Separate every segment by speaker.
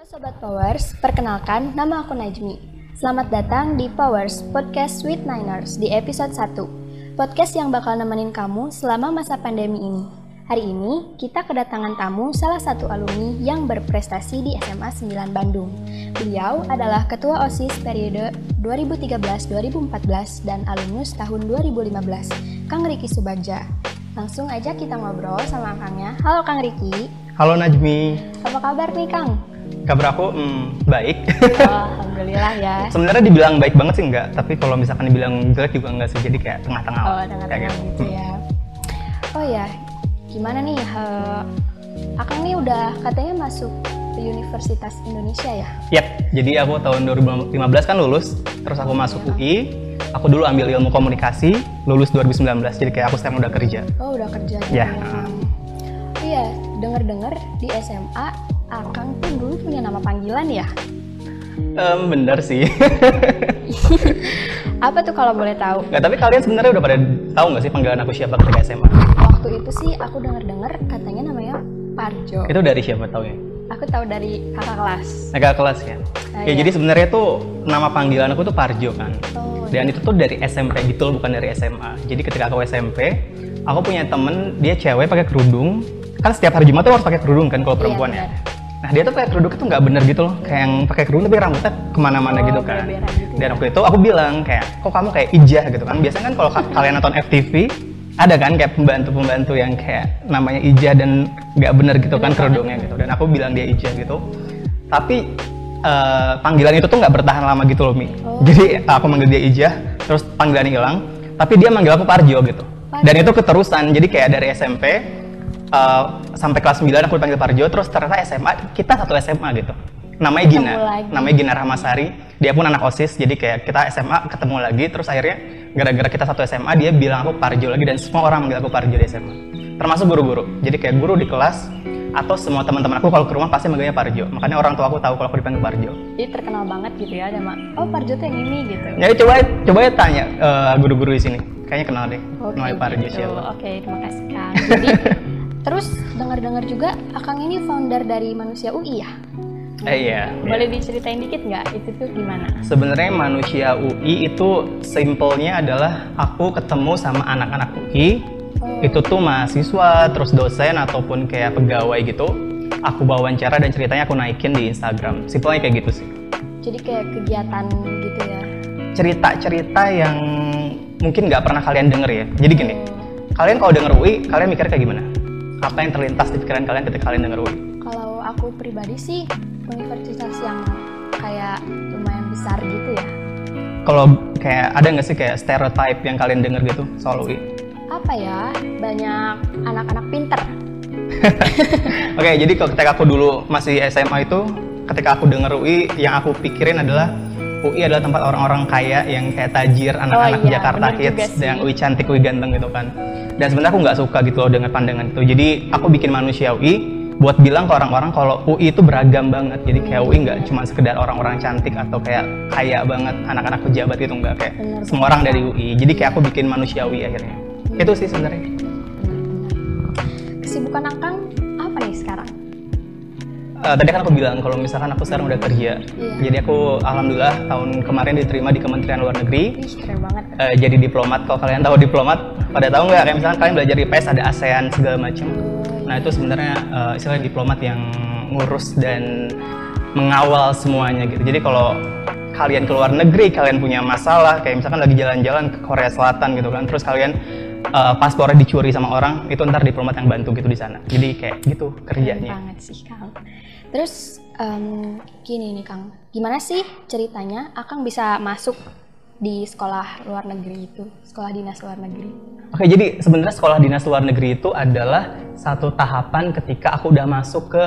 Speaker 1: Halo Sobat Powers, perkenalkan nama aku Najmi. Selamat datang di Powers Podcast with Niners di episode 1. Podcast yang bakal nemenin kamu selama masa pandemi ini. Hari ini kita kedatangan tamu salah satu alumni yang berprestasi di SMA 9 Bandung. Beliau adalah Ketua OSIS periode 2013-2014 dan alumnus tahun 2015, Kang Riki Subagja. Langsung aja kita ngobrol sama Kangnya. Halo Kang Riki.
Speaker 2: Halo Najmi,
Speaker 1: Apa kabar nih Kang?
Speaker 2: Kabar aku hmm, baik.
Speaker 1: Oh, Alhamdulillah ya.
Speaker 2: Sebenarnya dibilang baik banget sih enggak, tapi kalau misalkan dibilang jelek juga enggak sih, jadi kayak tengah-tengah.
Speaker 1: Oh, tengah-tengah
Speaker 2: kayak
Speaker 1: gitu ya. Oh ya, gimana nih? eh, Akang nih udah katanya masuk ke Universitas Indonesia ya?
Speaker 2: Yap, jadi aku tahun 2015 kan lulus, terus aku masuk UI, aku dulu ambil ilmu komunikasi, lulus 2019, jadi kayak aku sekarang udah kerja.
Speaker 1: Oh, udah kerja gitu
Speaker 2: Ya.
Speaker 1: Oh iya, denger-dengar di SMA Akang tuh dulu punya nama panggilan ya?
Speaker 2: Em, bener sih.
Speaker 1: Apa tuh kalau boleh tahu?
Speaker 2: Nggak, tapi kalian sebenarnya udah pada tahu nggak sih panggilan aku siapa ketika SMA?
Speaker 1: Waktu itu sih aku denger-dengar katanya namanya Parjo.
Speaker 2: Itu dari siapa taunya?
Speaker 1: Aku tahu dari kakak kelas.
Speaker 2: Agak kelas ya.
Speaker 1: Ah,
Speaker 2: ya
Speaker 1: iya.
Speaker 2: jadi sebenarnya tuh nama panggilan aku tuh Parjo kan.
Speaker 1: Oh,
Speaker 2: Dan itu tuh dari SMP gitu loh, bukan dari SMA. Jadi ketika aku SMP, aku punya temen dia cewek pakai kerudung. Kan setiap hari Jumat tuh harus pakai kerudung kan kalau
Speaker 1: Iya,
Speaker 2: perempuan ya. Nah dia tuh pakai kerudung itu nggak bener gitu loh, kayak yang pakai kerudung tapi rambutnya ke mana-mana
Speaker 1: Oh,
Speaker 2: gitu kan.
Speaker 1: gitu
Speaker 2: Dan waktu itu aku bilang kayak, kok kamu kayak ijah gitu kan. Biasanya kan kalau ka- kalian nonton FTV, ada kan kayak pembantu-pembantu yang kayak namanya ijah dan nggak bener gitu kan kerudungnya gitu. Dan aku bilang dia ijah gitu. Tapi eh, panggilan itu tuh nggak bertahan lama gitu loh Mi.
Speaker 1: Oh.
Speaker 2: Jadi aku manggil dia ijah, terus panggilan hilang. Tapi dia manggil aku Parjo gitu.
Speaker 1: Parjo.
Speaker 2: Dan itu keterusan. Jadi kayak dari SMP eh, sampai kelas 9 aku dipanggil Parjo, terus ternyata SMA kita satu SMA gitu. Namanya
Speaker 1: Ketemu
Speaker 2: Gina.
Speaker 1: lagi.
Speaker 2: Namanya Gina Rahmasari. Dia pun anak OSIS. Jadi kayak kita SMA ketemu lagi terus akhirnya gara-gara kita satu SMA dia bilang aku Parjo lagi dan semua orang manggil aku Parjo di SMA. Termasuk guru-guru. Jadi kayak guru di kelas atau semua teman-teman aku kalau ke rumah pasti manggilnya Parjo. Makanya orang tua aku tahu kalau aku dipanggil Parjo.
Speaker 1: Jadi terkenal banget gitu ya nama. Oh, Parjo tuh yang ini gitu.
Speaker 2: Ya coba coba ya tanya eh, guru-guru di sini. Kayaknya kenal deh.
Speaker 1: Oke,
Speaker 2: Namanya Parjo
Speaker 1: gitu.
Speaker 2: siapa.
Speaker 1: Oke, terima kasih Kang. Jadi terus dengar-dengar juga Akang ini founder dari Manusia UI ya?
Speaker 2: Eh iya.
Speaker 1: Boleh diceritain dikit nggak itu tuh gimana?
Speaker 2: Sebenarnya manusia UI itu simpelnya adalah aku ketemu sama anak-anak UI
Speaker 1: Oh.
Speaker 2: itu tuh mahasiswa, terus dosen ataupun kayak pegawai gitu. Aku wawancara dan ceritanya aku naikin di Instagram. Simpelnya kayak gitu sih.
Speaker 1: Jadi kayak kegiatan gitu ya?
Speaker 2: Cerita-cerita yang mungkin nggak pernah kalian denger ya. Jadi gini,
Speaker 1: Oh.
Speaker 2: kalian kalau denger UI, kalian mikirnya kayak gimana? Apa yang terlintas di pikiran kalian ketika kalian denger UI?
Speaker 1: Kalau aku pribadi sih universitas yang kayak lumayan besar gitu ya.
Speaker 2: Kalau kayak ada nggak sih kayak stereotype yang kalian denger gitu soal UI?
Speaker 1: Apa ya? Banyak anak-anak pinter.
Speaker 2: Oke, jadi kalau ketika aku dulu masih SMA itu, ketika aku denger UI, yang aku pikirin adalah UI adalah tempat orang-orang kaya yang kayak tajir, anak-anak
Speaker 1: iya,
Speaker 2: Jakarta hits, yang UI cantik, UI ganteng gitu kan. Dan sebenarnya aku nggak suka gitu loh dengan pandangan itu. Jadi aku bikin manusia UI buat bilang ke orang-orang kalau UI itu beragam banget. Jadi kayak UI nggak cuma sekedar orang-orang cantik atau kayak kaya banget anak-anak pejabat gitu nggak kayak
Speaker 1: Bener
Speaker 2: semua orang dari UI. Jadi kayak aku bikin manusia UI akhirnya. Itu sih sebenarnya.
Speaker 1: Kesibukan Akang apa nih sekarang?
Speaker 2: Eh, tadi kan aku bilang kalau misalkan aku sekarang udah kerja,
Speaker 1: Iya.
Speaker 2: jadi aku alhamdulillah tahun kemarin diterima di Kementerian Luar Negeri
Speaker 1: Ih, keren banget.
Speaker 2: eh, jadi diplomat. Kalau kalian tahu diplomat, pada tahu nggak? Kayak misalkan kalian belajar di PES ada ASEAN segala macam. Nah itu sebenarnya eh, istilahnya diplomat yang ngurus dan mengawal semuanya gitu. Jadi kalau kalian ke luar negeri, kalian punya masalah, kayak misalkan lagi jalan-jalan ke Korea Selatan gitu kan, terus kalian eh, paspornya dicuri sama orang, itu ntar diplomat yang bantu gitu di sana. Jadi kayak gitu
Speaker 1: Keren
Speaker 2: kerjanya.
Speaker 1: banget sih Kang. Terus em, gini nih Kang, gimana sih ceritanya Akang bisa masuk di sekolah luar negeri itu, sekolah dinas luar negeri?
Speaker 2: Oke, jadi sebenarnya sekolah dinas luar negeri itu adalah satu tahapan ketika aku udah masuk ke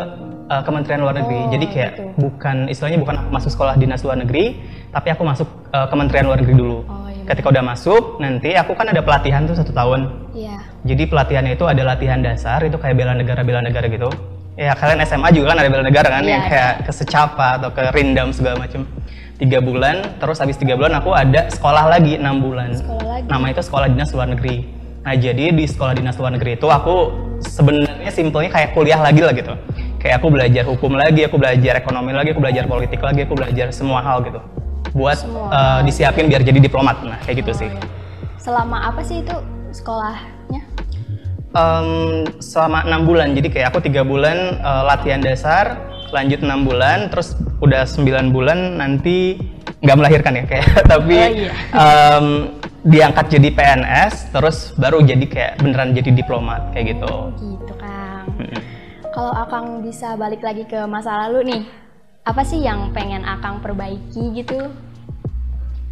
Speaker 2: uh, Kementerian Luar Negeri.
Speaker 1: Oh,
Speaker 2: jadi kayak
Speaker 1: gitu.
Speaker 2: bukan istilahnya bukan aku masuk sekolah dinas luar negeri, tapi aku masuk uh, Kementerian Luar Negeri dulu.
Speaker 1: Oh.
Speaker 2: Ketika udah masuk, nanti aku kan ada pelatihan tuh satu tahun.
Speaker 1: Iya.
Speaker 2: Jadi pelatihannya itu ada latihan dasar, itu kayak bela negara bela negara gitu. Ya kalian SMA juga kan ada bela negara kan,
Speaker 1: Iya,
Speaker 2: yang kayak ke secapa atau ke rindam segala macam. Tiga bulan, terus habis tiga bulan aku ada sekolah lagi enam bulan.
Speaker 1: Sekolah lagi.
Speaker 2: Nama itu sekolah dinas luar negeri. Nah jadi di sekolah dinas luar negeri itu aku sebenarnya simpelnya kayak kuliah lagi lah gitu. kayak aku belajar hukum lagi aku belajar ekonomi lagi aku belajar politik lagi aku belajar semua hal gitu buat
Speaker 1: Semua
Speaker 2: uh, disiapin biar jadi diplomat nah kayak gitu
Speaker 1: Oh,
Speaker 2: sih
Speaker 1: iya. Selama apa sih itu sekolahnya?
Speaker 2: Em, selama enam bulan jadi kayak aku tiga bulan uh, latihan dasar lanjut enam bulan terus udah sembilan bulan nanti nggak melahirkan ya kayak tapi
Speaker 1: Oh, iya.
Speaker 2: em, diangkat jadi PNS terus baru jadi kayak beneran jadi diplomat kayak gitu
Speaker 1: Oh, gitu Kang.
Speaker 2: Mm-mm.
Speaker 1: Kalau Akang bisa balik lagi ke masa lalu nih, apa sih yang pengen Akang perbaiki gitu?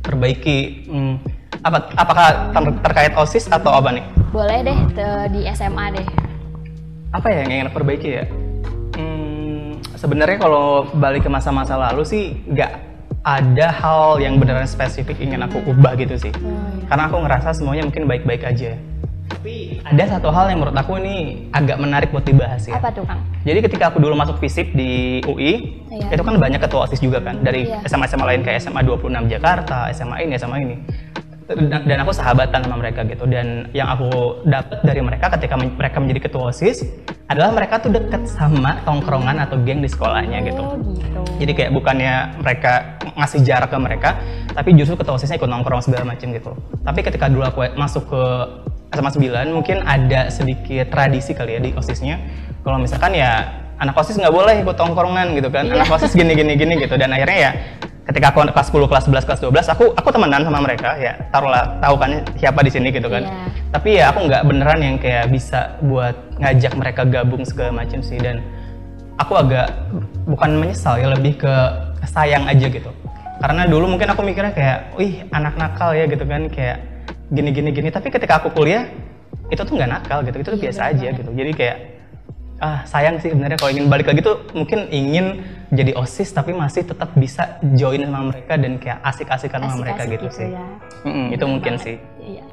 Speaker 2: perbaiki hmm, apa apakah ter- terkait osis atau apa nih
Speaker 1: Boleh deh di SMA deh.
Speaker 2: apa ya yang ingin perbaiki ya Hmm, sebenarnya kalau balik ke masa-masa lalu sih nggak ada hal yang beneran spesifik ingin aku ubah gitu sih
Speaker 1: Oh, iya.
Speaker 2: karena aku ngerasa semuanya mungkin baik-baik aja tapi ada satu hal yang menurut aku ini agak menarik buat dibahas ya
Speaker 1: Apa tuh Kang?
Speaker 2: jadi ketika aku dulu masuk FISIP di UI,
Speaker 1: Iya.
Speaker 2: itu kan banyak ketua OSIS juga kan, dari
Speaker 1: Iya.
Speaker 2: SMA-SMA lain kayak SMA 26 Jakarta, SMA ini, SMA ini. Dan, aku sahabatan sama mereka gitu. Dan yang aku dapat dari mereka ketika mereka menjadi ketua OSIS adalah mereka tuh deket sama tongkrongan atau geng di sekolahnya gitu.
Speaker 1: Oh gitu.
Speaker 2: Jadi kayak bukannya mereka ngasih jarak ke mereka, tapi justru ketua OSISnya ikut nongkrong segala macam gitu. Tapi ketika dulu aku masuk ke SMA 9, mungkin ada sedikit tradisi kali ya di OSISnya. Kalau misalkan ya anak OSIS nggak boleh ikut tongkrongan gitu kan.
Speaker 1: Iya.
Speaker 2: Anak OSIS gini gini gini gitu. Dan akhirnya ya ketika aku kelas 10, kelas 11, kelas 12, aku aku temenan sama mereka ya. Taruhlah tahu kan siapa di sini gitu kan.
Speaker 1: Iya.
Speaker 2: Tapi ya aku nggak beneran yang kayak bisa buat ngajak mereka gabung segala macam sih dan aku agak bukan menyesal ya lebih ke sayang aja gitu karena dulu mungkin aku mikirnya kayak wih anak nakal ya gitu kan kayak gini gini gini tapi ketika aku kuliah itu tuh nggak nakal gitu itu tuh
Speaker 1: Iya,
Speaker 2: biasa
Speaker 1: bener
Speaker 2: aja gitu jadi kayak ah sayang sih sebenarnya kalau ingin balik lagi tuh mungkin ingin jadi osis tapi masih tetap bisa join sama mereka dan kayak asik-asikan sama mereka
Speaker 1: Asik-asik
Speaker 2: gitu, sih
Speaker 1: ya.
Speaker 2: Mm-mm, itu
Speaker 1: Bener
Speaker 2: mungkin
Speaker 1: banget.
Speaker 2: sih
Speaker 1: Iya.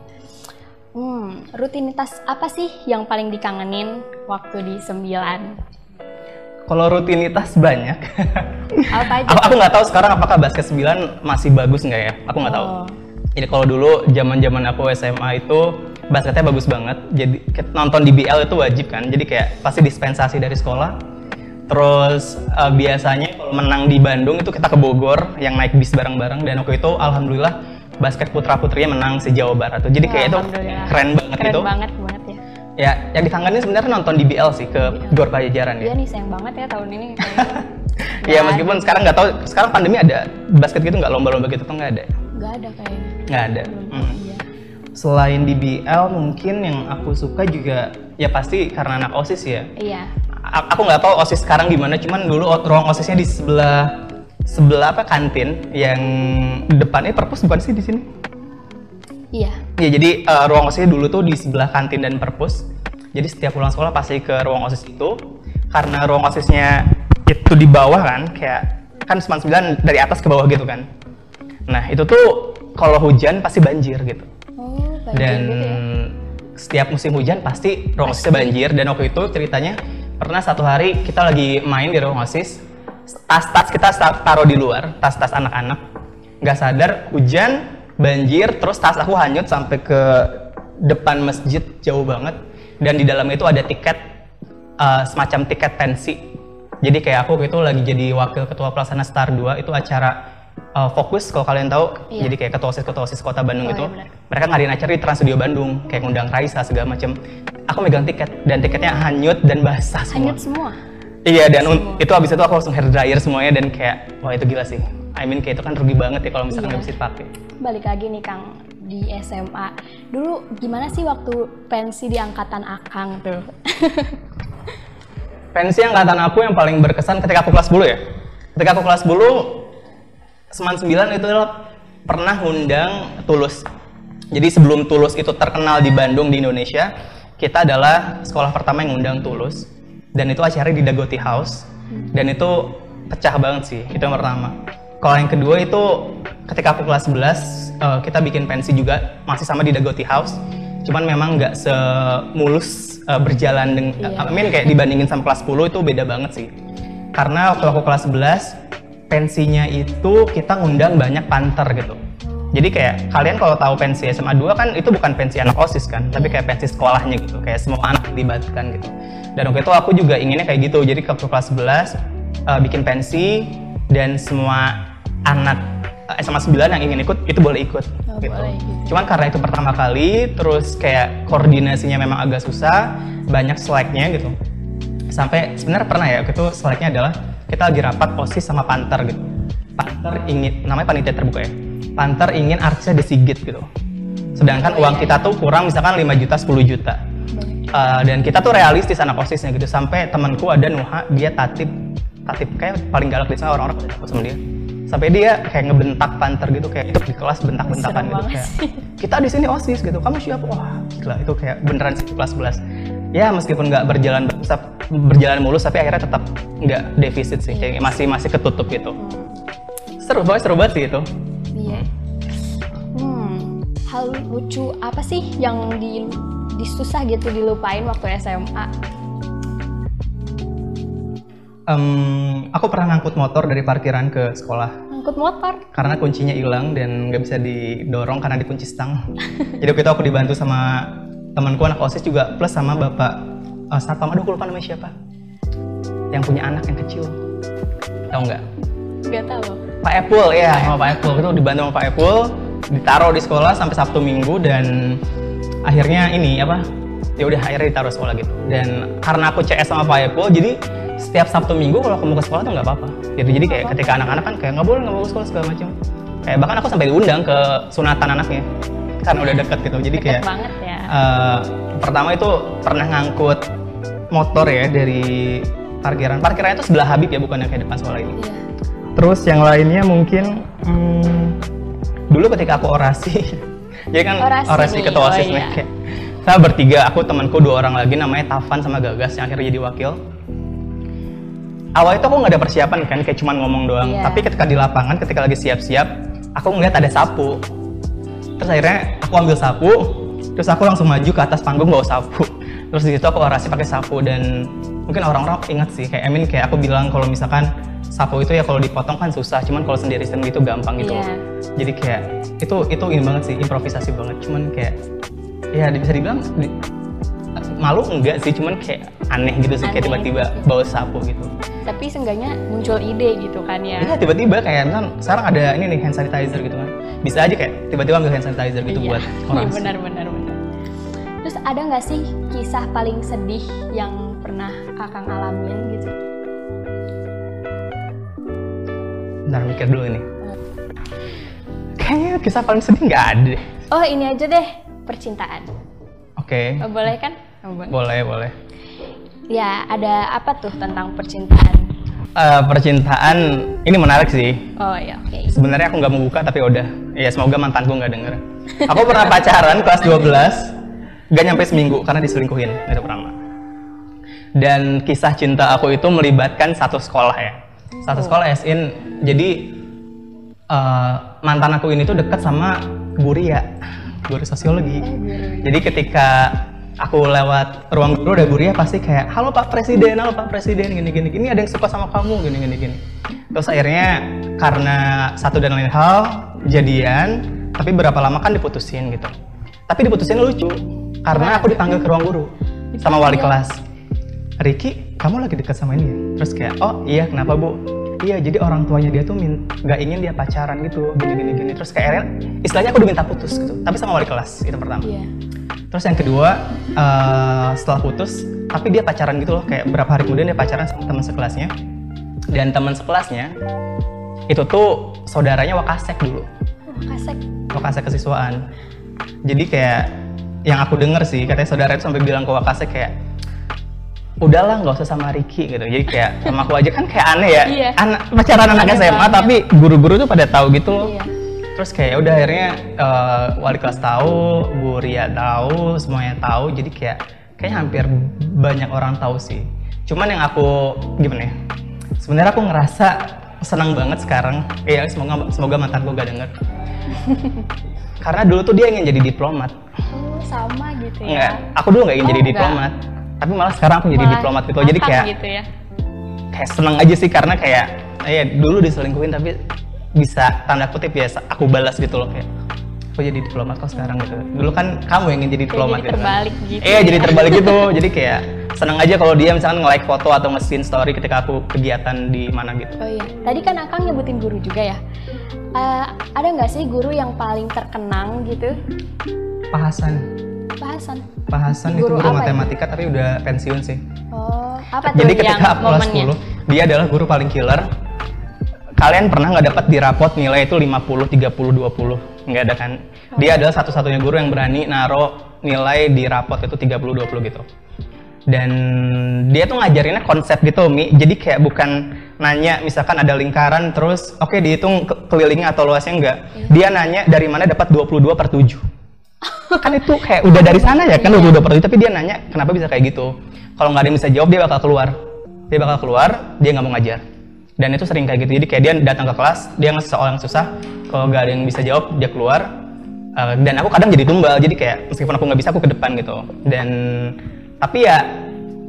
Speaker 1: Hmm, rutinitas apa sih yang paling dikangenin waktu di sembilan?
Speaker 2: kalau rutinitas banyak
Speaker 1: Apa aja?
Speaker 2: aku nggak tahu sekarang apakah basket 9 masih bagus nggak ya aku nggak tahu
Speaker 1: Oh.
Speaker 2: Jadi kalau dulu zaman zaman aku SMA itu basketnya bagus banget. Jadi nonton di BL itu wajib kan. Jadi kayak pasti dispensasi dari sekolah. Terus eh, biasanya kalau menang di Bandung itu kita ke Bogor yang naik bis bareng-bareng. Dan waktu itu alhamdulillah basket putra putrinya menang se Jawa Barat tuh. Jadi kayak itu keren banget
Speaker 1: Keren
Speaker 2: itu
Speaker 1: banget banget ya.
Speaker 2: ya yang dikangenin sebenarnya nonton di BL sih ke Gor Pajajaran ya.
Speaker 1: Iya nih sayang banget ya tahun ini.
Speaker 2: Iya meskipun sekarang nggak tahu sekarang pandemi ada basket gitu nggak? Lomba-lomba gitu tuh nggak ada?
Speaker 1: Nggak ada kayaknya.
Speaker 2: Nggak ada Hmm.
Speaker 1: Iya.
Speaker 2: selain di BL mungkin yang aku suka juga ya pasti karena anak osis ya
Speaker 1: Iya.
Speaker 2: A- aku nggak tahu osis sekarang gimana cuman dulu ruang osisnya di sebelah sebelah apa kantin yang depannya perpus bukan sih di sini
Speaker 1: Iya.
Speaker 2: ya jadi eh, ruang osisnya dulu tuh di sebelah kantin dan perpus jadi setiap pulang sekolah pasti ke ruang osis itu karena ruang osisnya itu di bawah kan kayak kan 99 dari atas ke bawah gitu kan nah itu tuh kalau hujan pasti banjir gitu.
Speaker 1: Oh, banjir
Speaker 2: dan
Speaker 1: gitu ya.
Speaker 2: setiap musim hujan pasti ruang osisnya banjir. Dan waktu itu ceritanya pernah satu hari kita lagi main di ruang osis tas-tas kita taruh di luar tas-tas anak-anak. Nggak sadar hujan banjir terus tas aku hanyut sampai ke depan masjid jauh banget. Dan di dalamnya itu ada tiket uh, semacam tiket pensi. Jadi kayak aku itu lagi jadi wakil ketua pelaksana Star 2 itu acara uh, fokus kalau kalian tahu
Speaker 1: Iya.
Speaker 2: jadi kayak ketua osis ketua osis kota Bandung
Speaker 1: Oh,
Speaker 2: itu
Speaker 1: iya
Speaker 2: mereka ngadain acara di Trans Studio Bandung kayak ngundang Raisa segala macem aku megang tiket dan tiketnya hanyut dan basah semua
Speaker 1: Hanyut semua.
Speaker 2: iya dan un- itu habis itu aku langsung hair dryer semuanya dan kayak wah itu gila sih I mean kayak itu kan rugi banget ya kalau misalkan
Speaker 1: Iya.
Speaker 2: nggak bisa dipakai
Speaker 1: Balik lagi nih Kang di SMA. Dulu gimana sih waktu pensi di angkatan Akang tuh?
Speaker 2: pensi angkatan aku yang paling berkesan ketika aku kelas 10 ya ketika aku kelas 10 Seman 9 itu adalah pernah undang Tulus. Jadi sebelum Tulus itu terkenal di Bandung di Indonesia kita adalah sekolah pertama yang undang Tulus. Dan itu acaranya di Dagoti House. Dan itu pecah banget sih itu yang pertama. Kalau yang kedua itu ketika aku kelas 11 eh, kita bikin pensi juga masih sama di Dagoti House. Cuman memang nggak semulus eh, berjalan dengan
Speaker 1: Iya.
Speaker 2: I mean kayak dibandingin sama kelas 10 itu beda banget sih. Karena waktu aku kelas 11 pensinya itu kita ngundang banyak panter gitu Jadi kayak kalian kalau tahu pensi SMA 2 kan itu bukan pensi anak OSIS kan, tapi kayak pensi sekolahnya gitu, kayak semua anak dilibatkan gitu. Dan waktu itu aku juga inginnya kayak gitu, jadi ke kelas 11 uh, bikin pensi dan semua anak eh, SMA 9 yang ingin ikut itu boleh ikut
Speaker 1: Oh,
Speaker 2: gitu.
Speaker 1: boleh gitu.
Speaker 2: Cuman karena itu pertama kali, terus kayak koordinasinya memang agak susah, banyak slacknya gitu. Sampai sebenarnya pernah ya, waktu itu slacknya adalah kita lagi rapat OSIS sama Panter gitu. Panter ingin, namanya panitia terbuka ya. Panter ingin artisnya disigit gitu. Sedangkan uang kita tuh kurang misalkan 5 juta, 10 juta. Uh, dan kita tuh realistis anak osisnya gitu sampai temanku ada Nuha dia tatip tatip kayak paling galak di sana orang-orang pada takut sama dia sampai dia kayak ngebentak panter gitu kayak itu di kelas bentak-bentakan gitu kayak kita di sini osis gitu kamu siapa wah gila itu kayak beneran sih kelas 11 ya meskipun nggak berjalan berjalan mulus tapi akhirnya tetap nggak defisit sih kayak masih masih ketutup gitu seru banget seru banget sih itu
Speaker 1: Iya. Hmm, hal lucu apa sih yang di disusah gitu dilupain waktu SMA?
Speaker 2: Em, aku pernah ngangkut motor dari parkiran ke sekolah
Speaker 1: Angkut motor.
Speaker 2: karena kuncinya hilang dan nggak bisa didorong karena dikunci stang. Jadi waktu itu aku dibantu sama temanku anak osis juga plus sama bapak uh, satpam. Aduh aku lupa namanya siapa. Yang punya anak yang kecil. Tahu nggak?
Speaker 1: Gak tahu.
Speaker 2: Pak Epul ya sama Pak Epul. Itu dibantu sama Pak Epul ditaruh di sekolah sampai Sabtu Minggu dan akhirnya ini apa ya udah akhirnya ditaruh sekolah gitu. Dan karena aku CS sama Pak Epul jadi setiap Sabtu Minggu kalau aku mau ke sekolah tuh nggak apa-apa. Gitu. Jadi kayak ketika anak-anak kan kayak nggak boleh nggak mau ke sekolah segala macam. Kayak bahkan aku sampai diundang ke sunatan anaknya. Karena udah deket gitu. Jadi
Speaker 1: Deket
Speaker 2: kayak
Speaker 1: banget ya.
Speaker 2: Eh, pertama itu pernah ngangkut motor ya dari parkiran parkirannya itu sebelah Habib ya bukan yang kayak depan sekolah ini
Speaker 1: Iya.
Speaker 2: Terus yang lainnya mungkin hmm, dulu ketika aku orasi, jadi kan
Speaker 1: Orasi
Speaker 2: orasi, ketua
Speaker 1: oh
Speaker 2: osis nih.
Speaker 1: iya.
Speaker 2: kayak, Saya bertiga, aku temanku dua orang lagi namanya Tavan sama Gagas yang akhirnya jadi wakil. Awal itu aku nggak ada persiapan kan, kayak cuman ngomong doang.
Speaker 1: Iya.
Speaker 2: Tapi ketika di lapangan, ketika lagi siap-siap, aku ngeliat ada sapu. Terus akhirnya aku ambil sapu, terus aku langsung maju ke atas panggung bawa sapu. Terus di situ aku orasi pakai sapu dan mungkin orang-orang ingat sih kayak Emin kayak aku bilang kalau misalkan sapu itu ya kalau dipotong kan susah, cuman kalau sendiri sendiri itu gampang gitu.
Speaker 1: Iya.
Speaker 2: Jadi kayak itu itu ini banget sih improvisasi banget. Cuman kayak ya bisa dibilang di- malu enggak sih, cuman kayak aneh gitu sih kayak
Speaker 1: Aneh.
Speaker 2: tiba-tiba bawa sapu gitu.
Speaker 1: Tapi seenggaknya muncul ide gitu kan ya.
Speaker 2: Iya tiba-tiba kayak misal sekarang ada ini nih hand sanitizer gitu kan. Bisa aja kayak tiba-tiba ambil hand sanitizer gitu
Speaker 1: Iya.
Speaker 2: buat
Speaker 1: Iya
Speaker 2: orang.
Speaker 1: benar benar benar. Terus ada nggak sih kisah paling sedih yang pernah Akang alamin gitu?
Speaker 2: Bentar mikir dulu nih. Kayaknya kisah paling sedih nggak ada deh.
Speaker 1: Oh ini aja deh percintaan.
Speaker 2: Oke,
Speaker 1: Oh, boleh kan? Oh, boleh.
Speaker 2: boleh boleh.
Speaker 1: Ya ada apa tuh tentang percintaan?
Speaker 2: Eh, percintaan ini menarik sih.
Speaker 1: Oh ya oke.
Speaker 2: Sebenarnya aku nggak mau buka tapi udah. Ya semoga mantanku nggak denger. Aku pernah pacaran kelas 12, gak nyampe seminggu karena diselingkuhin itu pertama. Dan kisah cinta aku itu melibatkan satu sekolah ya. Satu sekolah as in jadi eh, mantan aku ini tuh dekat sama Bu Ria, guru sosiologi. Jadi ketika aku lewat ruang guru ada Bu Ria pasti kayak halo Pak Presiden, halo Pak Presiden gini gini gini ada yang suka sama kamu gini gini gini. Terus akhirnya karena satu dan lain hal jadian, tapi berapa lama kan diputusin gitu. Tapi diputusin lucu karena aku dipanggil ke ruang guru sama wali kelas. Riki, kamu lagi dekat sama ini ya? Terus kayak, oh iya kenapa bu? Iya, jadi orang tuanya dia tuh nggak ingin dia pacaran gitu, gini gini gini. Terus kayak akhirnya, istilahnya aku udah minta putus gitu, tapi sama wali kelas itu pertama.
Speaker 1: Iya.
Speaker 2: Terus yang kedua, eh, setelah putus, tapi dia pacaran gitu loh, kayak berapa hari kemudian dia pacaran sama teman sekelasnya. Dan teman sekelasnya itu tuh saudaranya Wakasek dulu,
Speaker 1: Oh, kasek.
Speaker 2: Wakasek kesiswaan. Jadi kayak yang aku denger sih, katanya saudara itu sampai bilang ke Wakasek kayak udahlah nggak usah sama Ricky gitu. Jadi kayak sama aku aja kan kayak aneh ya.
Speaker 1: Iya.
Speaker 2: Anak pacaran anak SMA
Speaker 1: banget.
Speaker 2: tapi guru-guru tuh pada tahu gitu loh.
Speaker 1: Iya.
Speaker 2: Terus kayak udah akhirnya eh, wali kelas tahu, Bu Ria tahu, semuanya tahu. Jadi kayak kayak hampir banyak orang tahu sih. Cuman yang aku gimana ya? Sebenarnya aku ngerasa senang banget sekarang. Iya, semoga semoga mantanku gak denger. Karena dulu tuh dia ingin jadi diplomat.
Speaker 1: Sama gitu
Speaker 2: Enggak,
Speaker 1: ya.
Speaker 2: aku dulu nggak ingin
Speaker 1: Oh,
Speaker 2: jadi
Speaker 1: enggak.
Speaker 2: diplomat. Tapi malah sekarang aku jadi
Speaker 1: Malah
Speaker 2: diplomat gitu. Jadi kayak
Speaker 1: gitu ya.
Speaker 2: kayak seneng aja sih karena kayak ya dulu diselingkuhin tapi bisa tanda kutip ya aku balas gitu loh kayak aku jadi diplomat kok sekarang gitu dulu kan kamu yang ingin jadi diplomat
Speaker 1: jadi
Speaker 2: gitu kan.
Speaker 1: terbalik gitu.
Speaker 2: iya jadi terbalik gitu jadi kayak seneng aja kalau dia misalkan nge-like foto atau nge-scene story ketika aku kegiatan di mana gitu
Speaker 1: Oh iya, tadi kan Akang nyebutin guru juga ya. Eh, ada nggak sih guru yang paling terkenang gitu?
Speaker 2: Pak Hasan
Speaker 1: Pak Hasan.
Speaker 2: Pak Hasan itu
Speaker 1: Guru ya?
Speaker 2: matematika tapi udah pensiun sih.
Speaker 1: Oh, apa tuh
Speaker 2: jadi
Speaker 1: yang
Speaker 2: ketika aku kelas
Speaker 1: momennya?
Speaker 2: 10 dia adalah guru paling killer. Kalian pernah nggak dapat di rapot nilai itu 50 30 20 nggak ada kan? Dia adalah satu-satunya guru yang berani naro nilai di rapot itu 30 20 gitu. Dan dia tuh ngajarinnya konsep gitu Mi. Jadi kayak bukan nanya misalkan ada lingkaran terus oke dihitung ke- kelilingnya atau luasnya enggak dia nanya dari mana dapat 22 per 7 kan itu kayak udah dari sana ya kan 22 per 7 tapi dia nanya kenapa bisa kayak gitu? Kalau nggak ada yang bisa jawab dia bakal keluar. Dia bakal keluar dia nggak mau ngajar. Dan itu sering kayak gitu. Jadi kayak dia datang ke kelas dia ngasih soal yang susah. Kalau nggak ada yang bisa jawab dia keluar. Uh, dan aku kadang jadi tumbal. Jadi kayak meskipun aku nggak bisa aku ke depan gitu. Dan tapi ya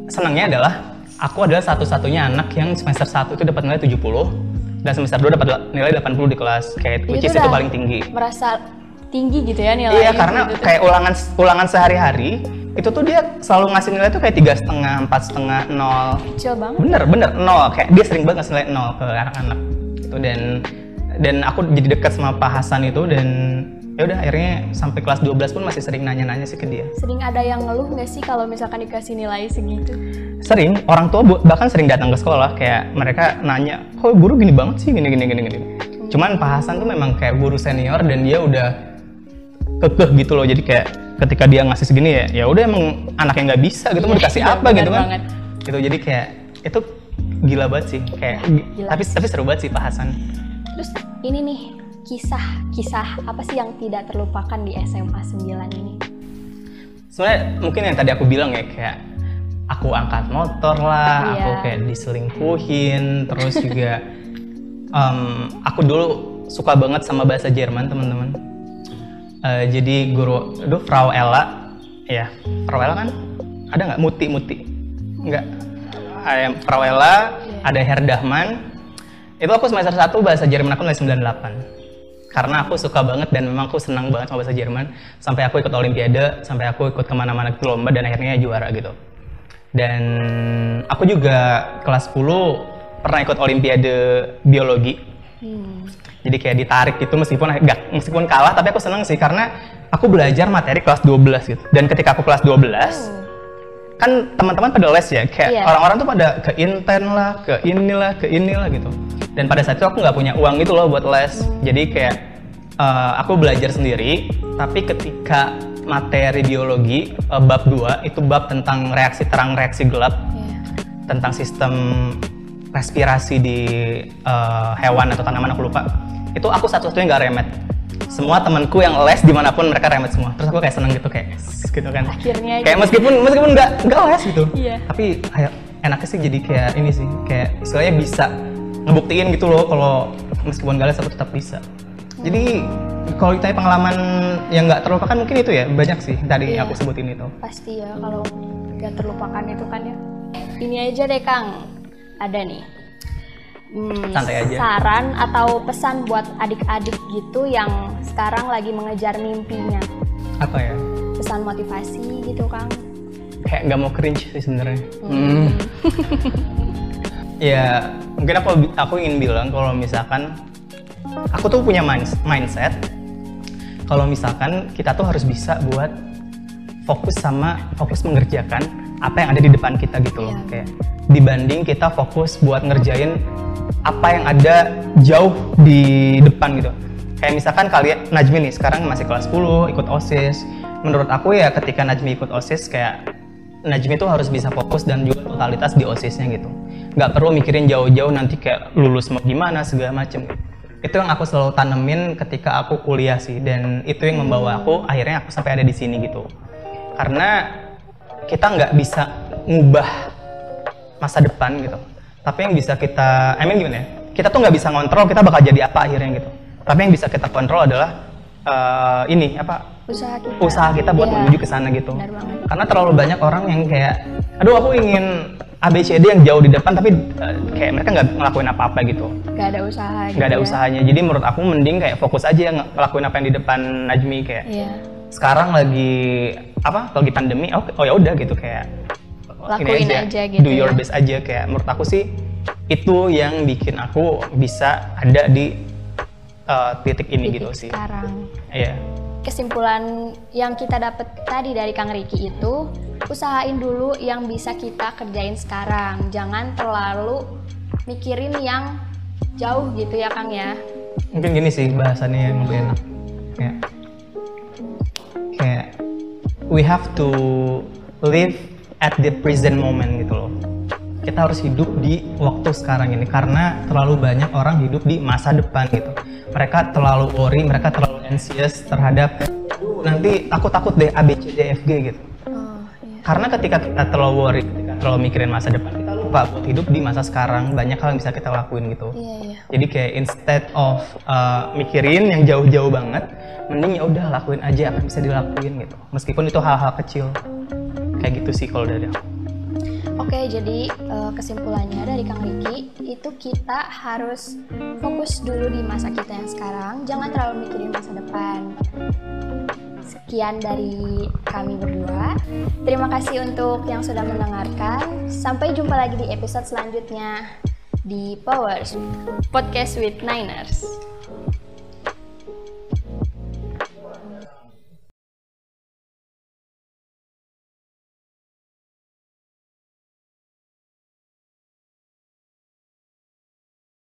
Speaker 2: senangnya adalah aku adalah satu-satunya anak yang semester 1 itu dapat nilai 70 dan semester 2 dapat nilai 80 di kelas. Kayak which is itu
Speaker 1: udah
Speaker 2: paling tinggi.
Speaker 1: Merasa tinggi gitu ya nilainya.
Speaker 2: Iya karena
Speaker 1: gitu
Speaker 2: kayak ulangan ulangan sehari-hari itu tuh dia selalu ngasih nilai tuh kayak tiga setengah, empat setengah, nol.
Speaker 1: kecil banget.
Speaker 2: Bener bener nol. Kayak dia sering banget ngasih nilai nol ke anak-anak. Itu dan dan aku jadi dekat sama Pak Hasan itu dan ya udah akhirnya sampai kelas 12 pun masih sering nanya-nanya sih ke dia.
Speaker 1: Sering ada yang ngeluh nggak sih kalau misalkan dikasih nilai segitu?
Speaker 2: Sering orang tua bahkan sering datang ke sekolah kayak mereka nanya, kok guru gini banget sih gini gini gini gini. Cuman Pak Hasan tuh memang kayak guru senior dan dia udah kekeh gitu loh jadi kayak ketika dia ngasih segini ya ya udah emang anak yang nggak bisa gitu mau
Speaker 1: Iya,
Speaker 2: dikasih
Speaker 1: iya,
Speaker 2: apa gitu kan
Speaker 1: banget.
Speaker 2: gitu jadi kayak itu gila banget sih kayak
Speaker 1: Gila
Speaker 2: tapi tapi seru banget sih Pak Hasan
Speaker 1: Terus ini nih kisah-kisah apa sih yang tidak terlupakan di SMA 9 ini?
Speaker 2: sebenarnya mungkin yang tadi aku bilang ya kayak aku angkat motor lah
Speaker 1: Iya.
Speaker 2: aku kayak diselingkuhin terus juga em, aku dulu suka banget sama bahasa Jerman teman-teman Eh, jadi guru aduh Frau Ella. Ya Frau Ella kan? Ada nggak? Muti Muti. Nggak? Ada Frau Ella ada Herr Dahman itu aku semester 1 bahasa Jerman aku nilai 98 karena aku suka banget dan memang aku senang banget sama bahasa Jerman. Sampai aku ikut olimpiade sampai aku ikut ke mana-mana ke lomba dan akhirnya juara gitu. Dan aku juga kelas 10 pernah ikut olimpiade biologi.
Speaker 1: Hmm.
Speaker 2: Jadi kayak ditarik gitu meskipun agak meskipun kalah tapi aku senang sih karena aku belajar materi kelas 12 gitu. Dan ketika aku kelas 12 kan teman-teman pada les ya kayak
Speaker 1: Iya.
Speaker 2: orang-orang tuh pada ke inten lah ke inilah ke inilah gitu. Dan pada saat itu aku nggak punya uang gitu loh buat les. Jadi kayak eh, aku belajar sendiri tapi ketika materi biologi eh, bab 2 itu bab tentang reaksi terang reaksi gelap
Speaker 1: Iya.
Speaker 2: tentang sistem respirasi di eh, hewan atau tanaman aku lupa itu aku satu-satunya nggak remet semua temanku yang les di mana pun mereka remet semua terus aku kayak seneng gitu kayak "Yes," gitu kan
Speaker 1: Akhirnya
Speaker 2: kayak
Speaker 1: gitu.
Speaker 2: meskipun meskipun nggak nggak les gitu
Speaker 1: Iya.
Speaker 2: tapi kayak enaknya sih jadi kayak ini sih kayak istilahnya bisa ngebuktiin gitu loh kalau meskipun nggak les aku tetap bisa jadi kalau ditanya pengalaman yang nggak terlupakan mungkin itu ya banyak sih tadi
Speaker 1: Iya.
Speaker 2: aku sebutin itu
Speaker 1: Pasti ya kalau gak terlupakan itu kan ya. Ini aja deh Kang, ada nih. Hmm,
Speaker 2: Santai aja.
Speaker 1: Saran atau pesan buat adik-adik gitu yang sekarang lagi mengejar mimpinya.
Speaker 2: apa ya
Speaker 1: Pesan motivasi gitu Kang.
Speaker 2: kayak nggak mau cringe sih sebenarnya. Hmm. ya mungkin aku aku ingin bilang kalau misalkan aku tuh punya minds- mindset kalau misalkan kita tuh harus bisa buat fokus sama fokus mengerjakan apa yang ada di depan kita gitu loh
Speaker 1: Iya.
Speaker 2: kayak dibanding kita fokus buat ngerjain apa yang ada jauh di depan gitu. Kayak misalkan kalian Najmi nih sekarang masih kelas 10 ikut OSIS. Menurut aku ya ketika Najmi ikut OSIS kayak Najmi tuh harus bisa fokus dan juga totalitas di OSISnya gitu. Nggak perlu mikirin jauh-jauh nanti kayak lulus mau gimana segala macem. Itu yang aku selalu tanemin ketika aku kuliah sih dan itu yang membawa aku akhirnya aku sampai ada di sini gitu. Karena kita nggak bisa ngubah masa depan gitu tapi yang bisa kita I mean gimana ya kita tuh nggak bisa ngontrol kita bakal jadi apa akhirnya gitu tapi yang bisa kita kontrol adalah eh, ini apa
Speaker 1: Usaha kita.
Speaker 2: usaha kita buat
Speaker 1: Iya.
Speaker 2: menuju ke sana gitu karena terlalu banyak orang yang kayak aduh aku ingin ABCD yang jauh di depan tapi uh, kayak mereka nggak ngelakuin apa-apa gitu
Speaker 1: Gak ada usaha.
Speaker 2: nggak ada
Speaker 1: gitu ya.
Speaker 2: usahanya jadi menurut aku mending kayak fokus aja ng- ngelakuin apa yang di depan Najmi kayak
Speaker 1: Iya.
Speaker 2: sekarang lagi apa lagi pandemi oh, oh ya udah gitu kayak
Speaker 1: Lakuin aja gitu
Speaker 2: do your
Speaker 1: ya.
Speaker 2: best aja kayak menurut aku sih itu yang bikin aku bisa ada di uh, titik ini gitu
Speaker 1: Titik
Speaker 2: sih
Speaker 1: Sekarang.
Speaker 2: iya
Speaker 1: Kesimpulan yang kita dapat tadi dari Kang Riki itu, usahain dulu yang bisa kita kerjain sekarang. Jangan terlalu mikirin yang jauh gitu ya Kang ya.
Speaker 2: mungkin gini sih bahasannya yang lebih enak kayak kayak we have to live at the present moment gitu loh kita harus hidup di waktu sekarang ini karena terlalu banyak orang hidup di masa depan gitu mereka terlalu worry mereka terlalu anxious terhadap "Aduh, nanti aku takut deh A B C D F G gitu
Speaker 1: Oh, iya.
Speaker 2: karena ketika kita terlalu worry ketika terlalu mikirin masa depan kita lupa buat hidup di masa sekarang banyak hal yang bisa kita lakuin gitu
Speaker 1: Iya, iya.
Speaker 2: jadi kayak instead of uh, mikirin yang jauh-jauh banget, mending ya udah lakuin aja apa yang bisa dilakuin gitu. Meskipun itu hal-hal kecil. Kayak gitu sih kalau dari aku.
Speaker 1: Oke, jadi eh, kesimpulannya dari Kang Riki itu kita harus fokus dulu di masa kita yang sekarang, jangan terlalu mikirin masa depan. Sekian dari kami berdua. Terima kasih untuk yang sudah mendengarkan. Sampai jumpa lagi di episode selanjutnya di Powers Podcast with Niners.